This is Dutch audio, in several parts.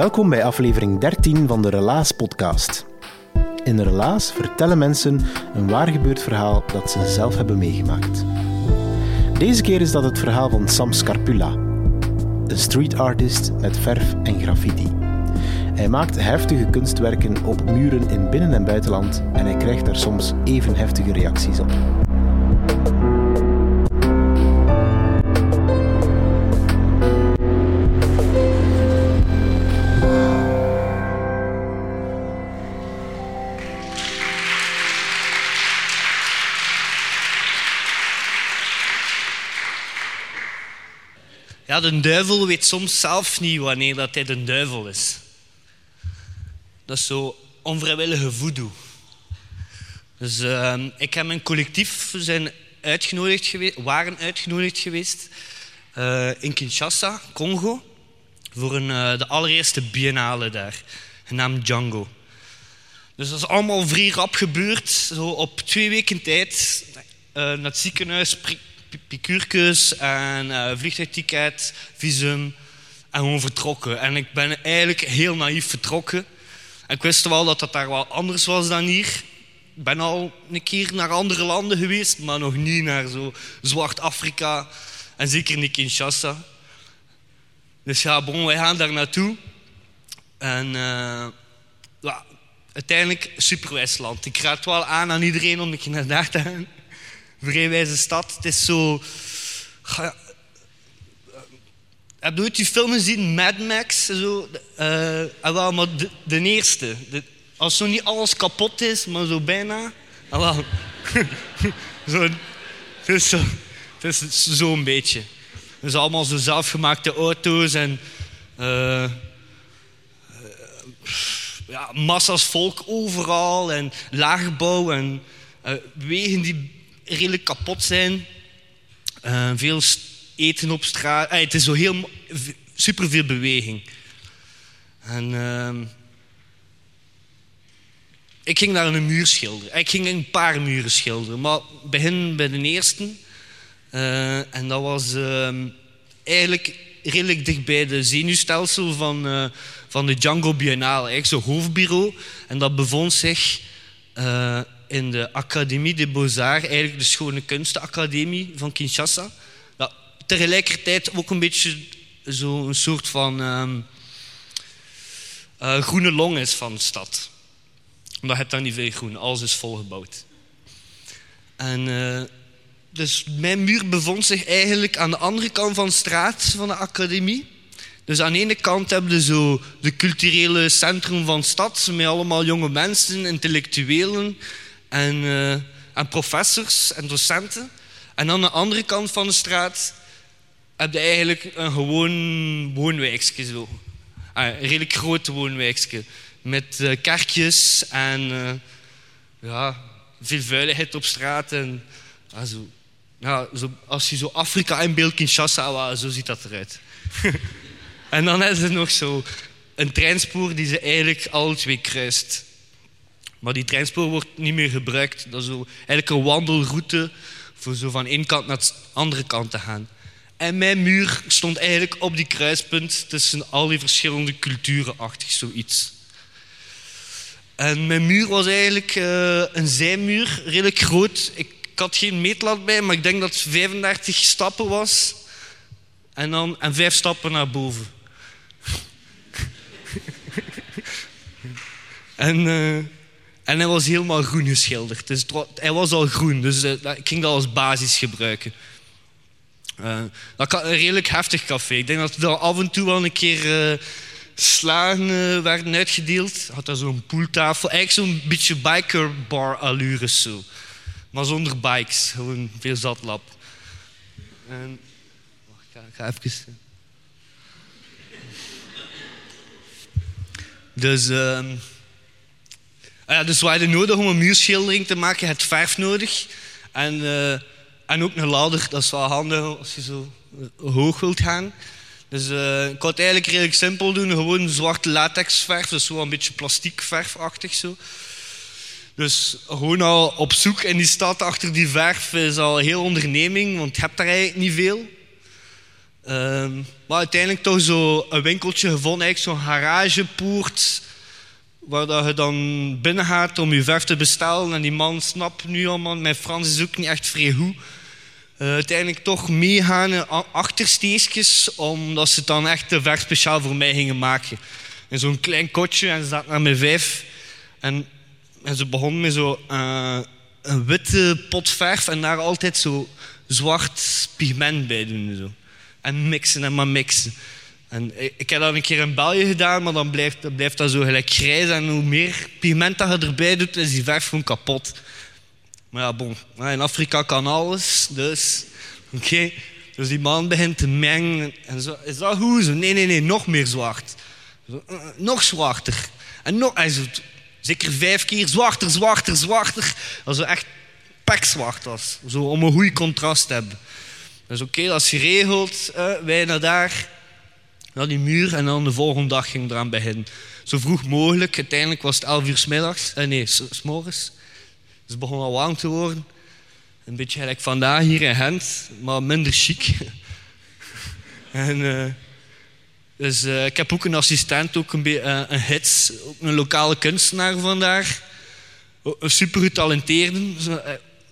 Welkom bij aflevering 13 van de Relaas podcast. In Relaas vertellen mensen een waar gebeurd verhaal dat ze zelf hebben meegemaakt. Deze keer is dat het verhaal van Sam Scarpula, een street artist met verf en graffiti. Hij maakt heftige kunstwerken op muren in binnen- en buitenland en hij krijgt daar soms even heftige reacties op. De duivel weet soms zelf niet wanneer dat hij de duivel is. Dat is zo onvrijwillige voodoo. Dus uh, ik en mijn collectief zijn uitgenodigd geweest, waren uitgenodigd geweest uh, in Kinshasa, Congo, voor een, uh, de allereerste biennale daar, genaamd Django. Dus dat is allemaal vrij rap gebeurd, zo op twee weken tijd. Uh, naar het ziekenhuis, picuurtjes en uh, visum en gewoon vertrokken. En ik ben eigenlijk heel naïef vertrokken. En ik wist wel dat dat daar wel anders was dan hier. Ik ben al een keer naar andere landen geweest, maar nog niet naar zo Zwart-Afrika en zeker niet Kinshasa. Dus ja, bon, wij gaan daar naartoe. En uh, ja, uiteindelijk superwijsland. Ik raad wel aan aan iedereen om een keer naar daar te gaan vrijwijze stad. Het is zo... Ga, heb je ooit die film gezien, Mad Max? Zo, uh, wel, maar de, eerste. De, als zo niet alles kapot is, maar zo bijna. wel. zo, het is zo, het is zo een beetje. Dus allemaal zo zelfgemaakte auto's en... Uh, ja, massa's volk overal en laagbouw en wegen die redelijk kapot zijn. Uh, veel eten op straat. Uh, het is zo heel superveel beweging. En uh, ik ging naar een muur schilderen. Ik ging een paar muren schilderen, maar begin bij de eerste. Uh, en dat was ehm, eigenlijk redelijk dicht bij de zenuwstelsel van, uh, van de Django Biennale, eigenlijk zo'n hoofdbureau. En dat bevond zich in de Académie des Beaux-Arts, eigenlijk de Schone Kunstenacademie van Kinshasa. Dat tegelijkertijd ook een beetje zo'n soort van um, uh, groene long is van de stad. Omdat je daar niet veel groen, alles is volgebouwd. En uh, dus mijn muur bevond zich eigenlijk aan de andere kant van de straat van de academie. Dus aan de ene kant hebben we zo de culturele centrum van de stad, met allemaal jonge mensen, intellectuelen en, uh, en professors en docenten. En aan de andere kant van de straat heb je eigenlijk een gewoon woonwijkje. Zo. Ah, een redelijk groot woonwijkje. Met uh, kerkjes en uh, ja, veel vuiligheid op straat. En, also, ja, zo, als je zo Afrika in beeld Kinshasa, zo ziet dat eruit. en dan is er nog zo een treinspoor die ze eigenlijk alle twee kruist. Maar die treinspoor wordt niet meer gebruikt. Dat is zo eigenlijk een wandelroute voor zo van één kant naar de andere kant te gaan. En mijn muur stond eigenlijk op die kruispunt tussen al die verschillende culturen achtig zoiets. En mijn muur was eigenlijk uh, een zijmuur, redelijk groot. Ik had geen meetlat bij, maar ik denk dat het 35 stappen was. En dan en vijf stappen naar boven. en... Uh, En hij was helemaal groen geschilderd. Dus hij was al groen, dus eh, ik ging dat als basis gebruiken. Eh, dat kan een redelijk heftig café. Ik denk dat er af en toe wel een keer eh, slagen werden uitgedeeld. Had daar zo'n poeltafel. Eigenlijk zo'n beetje bikerbar allures zo. Maar zonder bikes. Gewoon veel zatlap. En, wacht, ik ga, ik ga even... Dus, ja, dus we hadden nodig om een muurschildering te maken. Je hebt verf nodig. En, eh, en ook een ladder. Dat is wel handig als je zo hoog wilt gaan. Dus eh, ik wou het eigenlijk redelijk simpel doen. Gewoon zwarte latexverf. Dus zo een beetje plastiekverfachtig zo. Dus gewoon al op zoek in die stad achter die verf is al een heel onderneming. Want je hebt daar eigenlijk niet veel. Ehm, maar uiteindelijk toch zo een winkeltje gevonden. Eigenlijk zo'n garagepoort. Waar dat je dan binnen gaat om je verf te bestellen. En die man snapt nu al, man. Mijn Frans is ook niet echt vrij goed. Eh, uiteindelijk toch meegaan in a- achtersteegjes. Omdat ze het dan echt de verf speciaal voor mij gingen maken. In zo'n klein kotje. En ze zaten naar mijn vijf. En, en ze begon met zo eh, een witte pot verf. En daar altijd zo zwart pigment bij doen. Zo. En mixen en maar mixen. En ik, heb dat een keer in België gedaan, maar dan blijft, blijft dat zo gelijk grijs. En hoe meer pigment dat je erbij doet, is die verf gewoon kapot. Maar ja, bon. In Afrika kan alles, dus... Oké. Dus die man begint te mengen. En zo, is dat goed? Zo, nee, nee, nee, nog meer zwart. Zo, eh, nog zwarter. En nog... Hij zo, zeker vijf keer zwarter, zwarter, zwarter. Dat zo echt pekzwart was. Zo, om een goed contrast te hebben. Dus oké, dat is geregeld. eh, wij naar daar, naar die muur. En dan de volgende dag ging eraan beginnen. Zo vroeg mogelijk. Uiteindelijk was het 11 uur s middags. Eh, nee, s, morgens. Dus het begon al warm te worden. Een beetje gelijk vandaag hier in Gent, maar minder chic. en, eh, dus eh, ik heb ook een assistent, ook een, eh, een hits, ook een lokale kunstenaar vandaag. Een super getalenteerde, zo,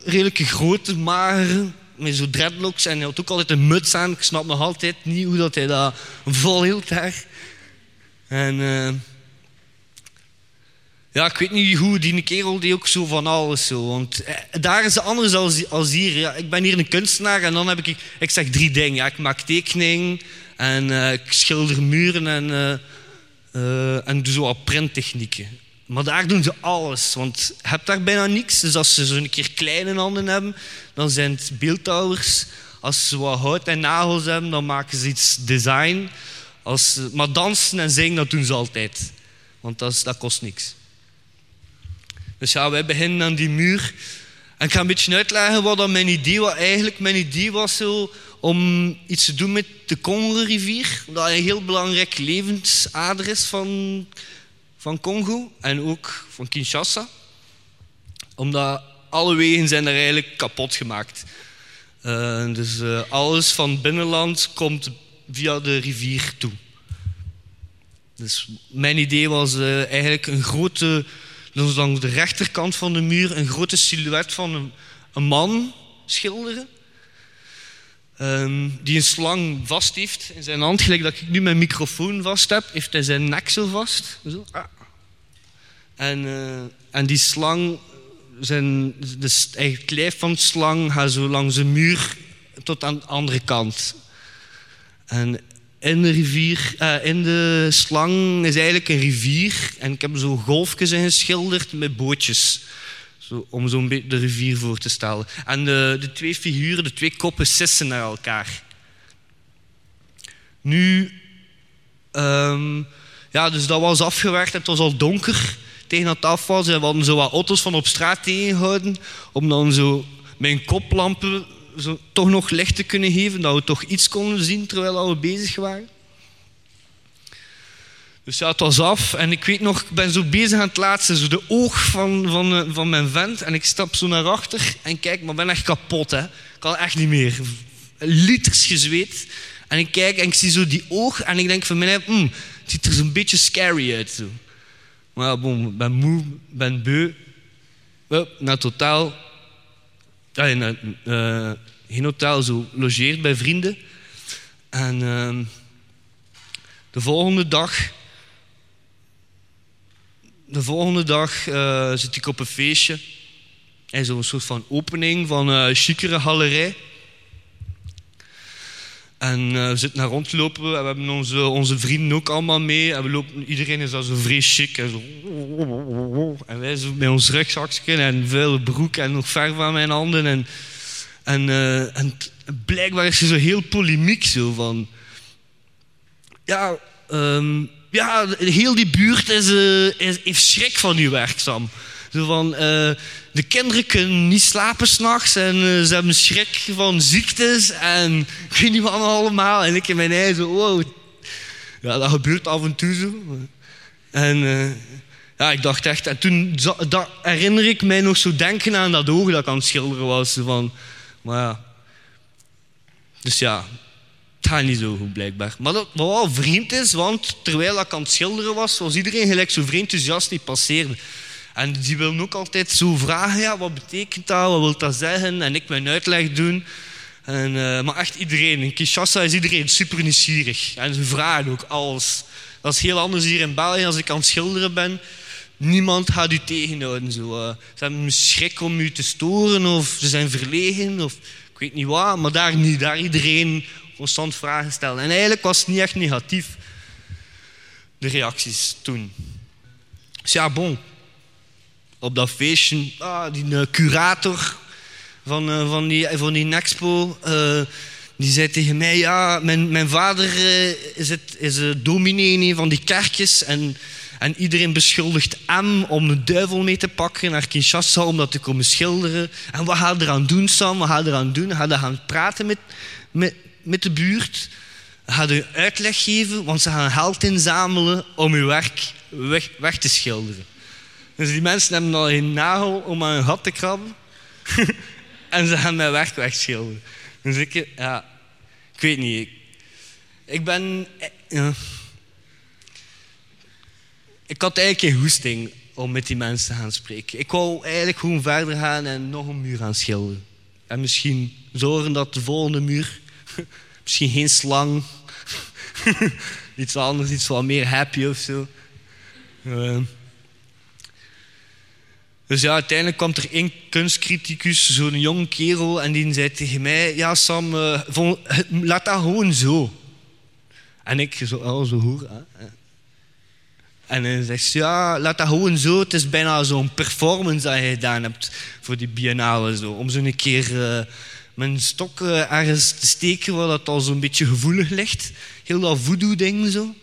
redelijke grote, magere, met zo dreadlocks. En hij had ook altijd een muts aan. Ik snap nog altijd niet hoe dat hij dat volhield daar. En eh, ja, ik weet niet hoe, die kerel die ook zo van alles zo. Want eh, daar is het anders als, als hier. Ja, ik ben hier een kunstenaar en dan heb ik, ik zeg drie dingen. Ja, ik maak tekening en eh, ik schilder muren en, eh, en doe zo wat printtechnieken. Maar daar doen ze alles, want je hebt daar bijna niks. Dus als ze zo'n keer kleine handen hebben, dan zijn het beeldhouwers. Als ze wat hout en nagels hebben, dan maken ze iets design. Als, maar dansen en zingen, dat doen ze altijd. Want dat, kost niks. Dus ja, wij beginnen aan die muur. En ik ga een beetje uitleggen wat mijn idee was. Eigenlijk mijn idee was zo om iets te doen met de Congo-rivier. Dat een heel belangrijk levensader is van, van Congo. En ook van Kinshasa. Omdat alle wegen zijn er eigenlijk kapot gemaakt. Eh, dus eh, alles van binnenland komt via de rivier toe. Dus mijn idee was eh, eigenlijk een grote, dus langs de rechterkant van de muur, een grote silhouet van een, een man schilderen. Ehm, die een slang vast heeft in zijn hand, gelijk dat ik nu mijn microfoon vast heb, heeft hij zijn nek zo vast. Zo. Ah. En, eh, en die slang, zijn, dus het lijf van de slang gaat zo langs de muur tot aan de andere kant. En in de rivier, eh, in de slang is eigenlijk een rivier. En ik heb zo golfjes in geschilderd met bootjes. Zo, om zo'n beetje de rivier voor te stellen. En de, de twee figuren, de twee koppen, sissen naar elkaar. Nu, ehm, ja, dus dat was afgewerkt. Het was al donker tegen dat het af was. En we hadden zo wat auto's van op straat tegengehouden. Om dan zo een koplampen zo toch nog licht te kunnen geven. Dat we toch iets konden zien terwijl we bezig waren. Dus ja, het was af. En ik weet nog, ik ben zo bezig aan het laatste. Zo de oog van, van, eh, van mijn vent. En ik stap zo naar achter en kijk, maar ben echt kapot. Hè. Ik kan echt niet meer. Liters gezweet. En ik kijk en ik zie zo die oog. En ik denk van mij, hmm, het ziet er zo'n beetje scary uit. Zo. Maar bon, ben moe, ben beu. Naar totaal. Allee, naar, eh, geen hotel, zo logeert bij vrienden. En ehm, de volgende dag de volgende dag eh, zit ik op een feestje. En zo'n soort van opening van een chicere galerij. En uh, we zitten naar rondlopen. En we hebben onze, onze vrienden ook allemaal mee. En we lopen, iedereen is al zo vrees chic. En, zo. en wij zo met ons rugzakje en veel broek en nog verf aan mijn handen. En, en, uh, en blijkbaar is er zo heel polemiek zo van... Ja, um, ja heel die buurt is, uh, is, heeft schrik van u werkzaam. Zo van, uh, de kinderen kunnen niet slapen s'nachts en uh, ze hebben schrik van ziektes en ik weet niet wat allemaal. En ik in mijn eigen zo, wow. Ja, dat gebeurt af en toe zo. En uh, ja, ik dacht echt, en toen dat herinner ik mij nog zo denken aan dat oog dat ik aan het schilderen was. Van, maar ja. Dus ja, het gaat niet zo goed blijkbaar. Maar dat, wat wel vreemd is, want terwijl ik aan het schilderen was, was iedereen gelijk zo vreemd enthousiast die passeerde. En die willen ook altijd zo vragen, ja, wat betekent dat, wat wil dat zeggen? En ik mijn uitleg doen. En, uh, maar echt iedereen. In Kinshasa is iedereen super nieuwsgierig. En ze vragen ook alles. Dat is heel anders hier in België als ik aan het schilderen ben. Niemand gaat u tegenhouden. Zo. Uh, ze hebben schrik om u te storen of ze zijn verlegen of ik weet niet wat. Maar daar niet. Daar iedereen constant vragen stellen. En eigenlijk was het niet echt negatief. De reacties toen. Dus ja, bon op dat feestje, ah, die uh, curator van, uh, van, die, van die Expo, uh, die zei tegen mij, ja, mijn, mijn vader is, het, is dominee van die kerkjes en, en iedereen beschuldigt hem om de duivel mee te pakken naar Kinshasa om dat te komen schilderen. En wat gaat er aan doen, Sam? Wat gaat er aan doen? Gaat er gaan praten met, met, met de buurt? Gaat u uitleg geven? Want ze gaan geld inzamelen om uw werk weg, weg te schilderen. Dus die mensen hebben al een nagel om aan hun gat te krabben. en ze gaan mijn werk wegschilderen. Dus ik, ja, ik weet niet. Ik, ik ben, ja. Ik had eigenlijk geen hoesting om met die mensen te gaan spreken. Ik wou eigenlijk gewoon verder gaan en nog een muur gaan schilderen. En misschien zorgen dat de volgende muur, misschien geen slang, iets anders, iets wat meer happy of zo. Uh, dus ja, uiteindelijk kwam er één kunstcriticus, zo'n jonge kerel, en die zei tegen mij: Ja, Sam, uh, laat dat gewoon zo. En ik zo, oh, zo hoor. En hij zegt: Ja, laat dat gewoon zo. Het is bijna zo'n performance dat je gedaan hebt voor die biennale. Zo. Om zo'n keer uh, mijn stok uh, ergens te steken waar dat al zo'n beetje gevoelig ligt. Heel dat voodoo-ding zo.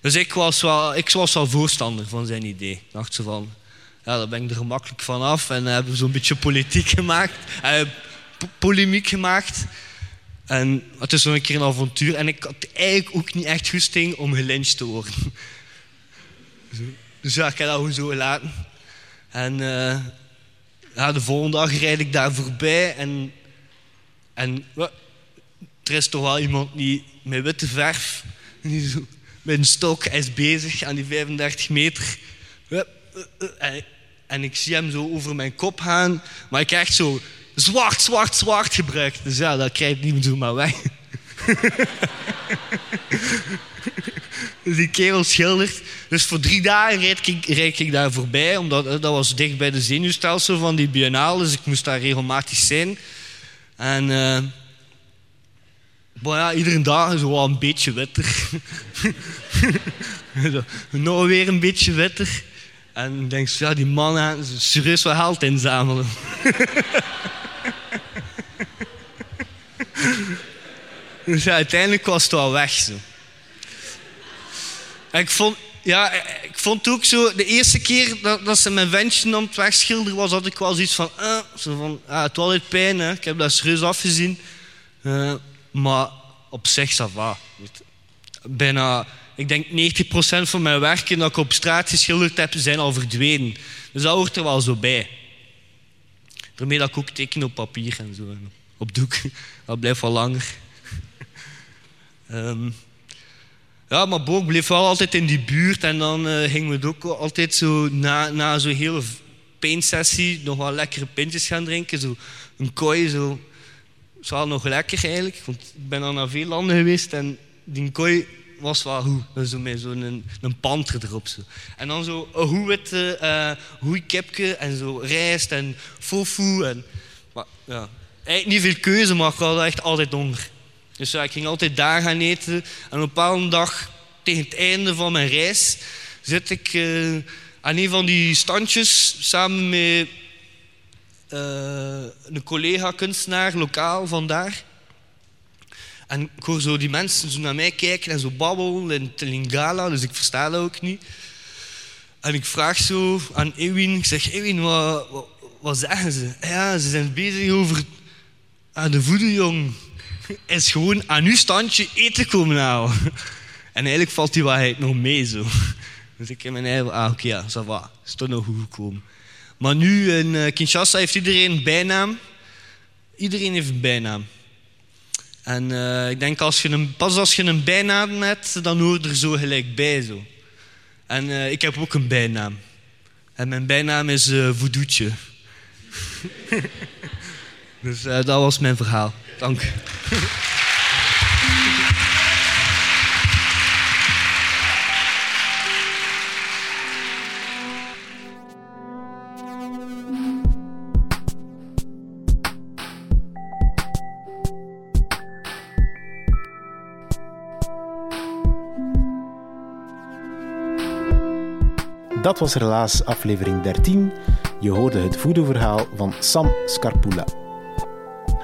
Dus ik was, wel, ik was wel voorstander van zijn idee. Dacht zo van ja, daar ben ik er gemakkelijk van af. En hebben we zo'n beetje politiek gemaakt, uh, polemiek gemaakt. En het is zo'n keer een avontuur. En ik had eigenlijk ook niet echt goesting om gelyncht te worden. dus ja, ik heb dat gewoon zo gelaten. En uh, ja, de volgende dag rijd ik daar voorbij. En, en er is toch wel iemand die met witte verf, zo, met een stok, is bezig aan die 35 meter. En, en ik zie hem zo over mijn kop gaan. Maar ik echt zo zwart, zwart, zwart gebruikt. Dus ja, dat krijgt niemand zo maar weg. dus die kerel schildert. Dus voor drie dagen rijd ik, rijd ik daar voorbij. Omdat dat was dicht bij de zenuwstelsel van die biennale. Dus ik moest daar regelmatig zijn. En... Uh, iedere dag zo wel een beetje witter. Nog weer een beetje witter. En denk ja, die mannen serieus wel geld inzamelen. dus ja, uiteindelijk was het wel weg. Zo. Ik vond, ja, ik vond ook zo, de eerste keer dat, dat ze mijn ventje aan het wegschilderen was, had ik wel zoiets van, uh, zo van ah, het was pijn, hè. ik heb dat serieus afgezien. Uh, maar op zich, ça va. Bijna ik denk 90% van mijn werken dat ik op straat geschilderd heb, zijn al verdwenen. Dus dat hoort er wel zo bij. Daarmee dat ik ook teken op papier en zo. Op doek. Dat blijft wel langer. um, ja, maar Boog bleef wel altijd in die buurt. En dan uh, gingen we het ook altijd zo na, na zo'n hele pijnsessie nog wel lekkere pintjes gaan drinken. Zo een kooi, zo. Dat was wel nog lekker eigenlijk. Want ik ben al naar veel landen geweest en die kooi was wel goed. Zo met zo'n een, een panter erop. Zo. En dan zo een goed witte uh, en zo rijst en fofu. En, maar, ja. Eigenlijk niet veel keuze, maar ik had echt altijd honger. Dus ik ging altijd daar gaan eten. En op een bepaalde dag, tegen het einde van mijn reis, zit ik uh, aan een van die standjes samen met uh, een collega-kunstenaar, lokaal vandaar. En ik hoor zo die mensen zo naar mij kijken en zo babbelen in Telingala, dus ik versta dat ook niet. En ik vraag zo aan Ewin, ik zeg, Ewin, wat, wat, zeggen ze? Ja, ze zijn bezig over aan de voeden, jong. Is gewoon aan uw standje eten komen halen. En eigenlijk valt die waarheid nog mee zo. Dus ik heb mijn eigen, ah oké, ja, ça. Is toch nog goed gekomen. Maar nu in eh, Kinshasa heeft iedereen een bijnaam. Iedereen heeft een bijnaam. En uh, ik denk, als je een, pas als je een bijnaam hebt, dan hoort er zo gelijk bij. Zo. En uh, ik heb ook een bijnaam. En mijn bijnaam is uh, dus dat was mijn verhaal. Dank. Dat was helaas aflevering 13. Je hoorde het voodoo-verhaal van Sam Scarpula.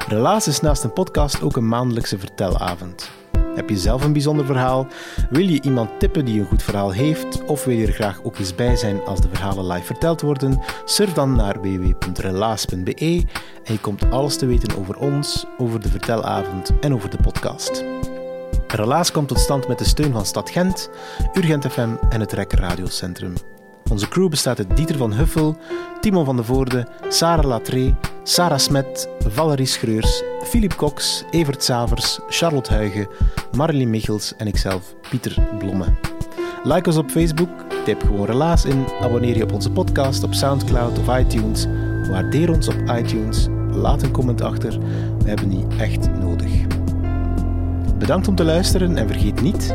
Relaas is naast een podcast ook een maandelijkse vertelavond. Heb je zelf een bijzonder verhaal? Wil je iemand tippen die een goed verhaal heeft? Of wil je er graag ook eens bij zijn als de verhalen live verteld worden? Surf dan naar www.relaas.be en je komt alles te weten over ons, over de vertelavond en over de podcast. Relaas komt tot stand met de steun van Stad Gent, Urgent FM en het Rekker Radiocentrum. Onze crew bestaat uit Dieter van Huffel, Timon van de Voorde, Sarah Latré, Sarah Smet, Valerie Schreurs, Philip Cox, Evert Savers, Charlotte Huigen, Marlene Michels en ikzelf, Pieter Blomme. Like ons op Facebook, typ gewoon Relaas in, abonneer je op onze podcast op Soundcloud of iTunes, waardeer ons op iTunes, laat een comment achter, we hebben die echt nodig. Bedankt om te luisteren en vergeet niet,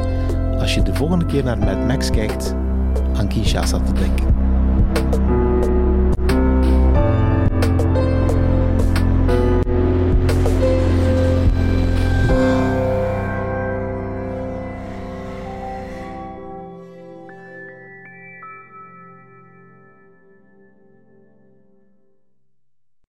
als je de volgende keer naar Mad Max kijkt, aan Kinshasa te denken.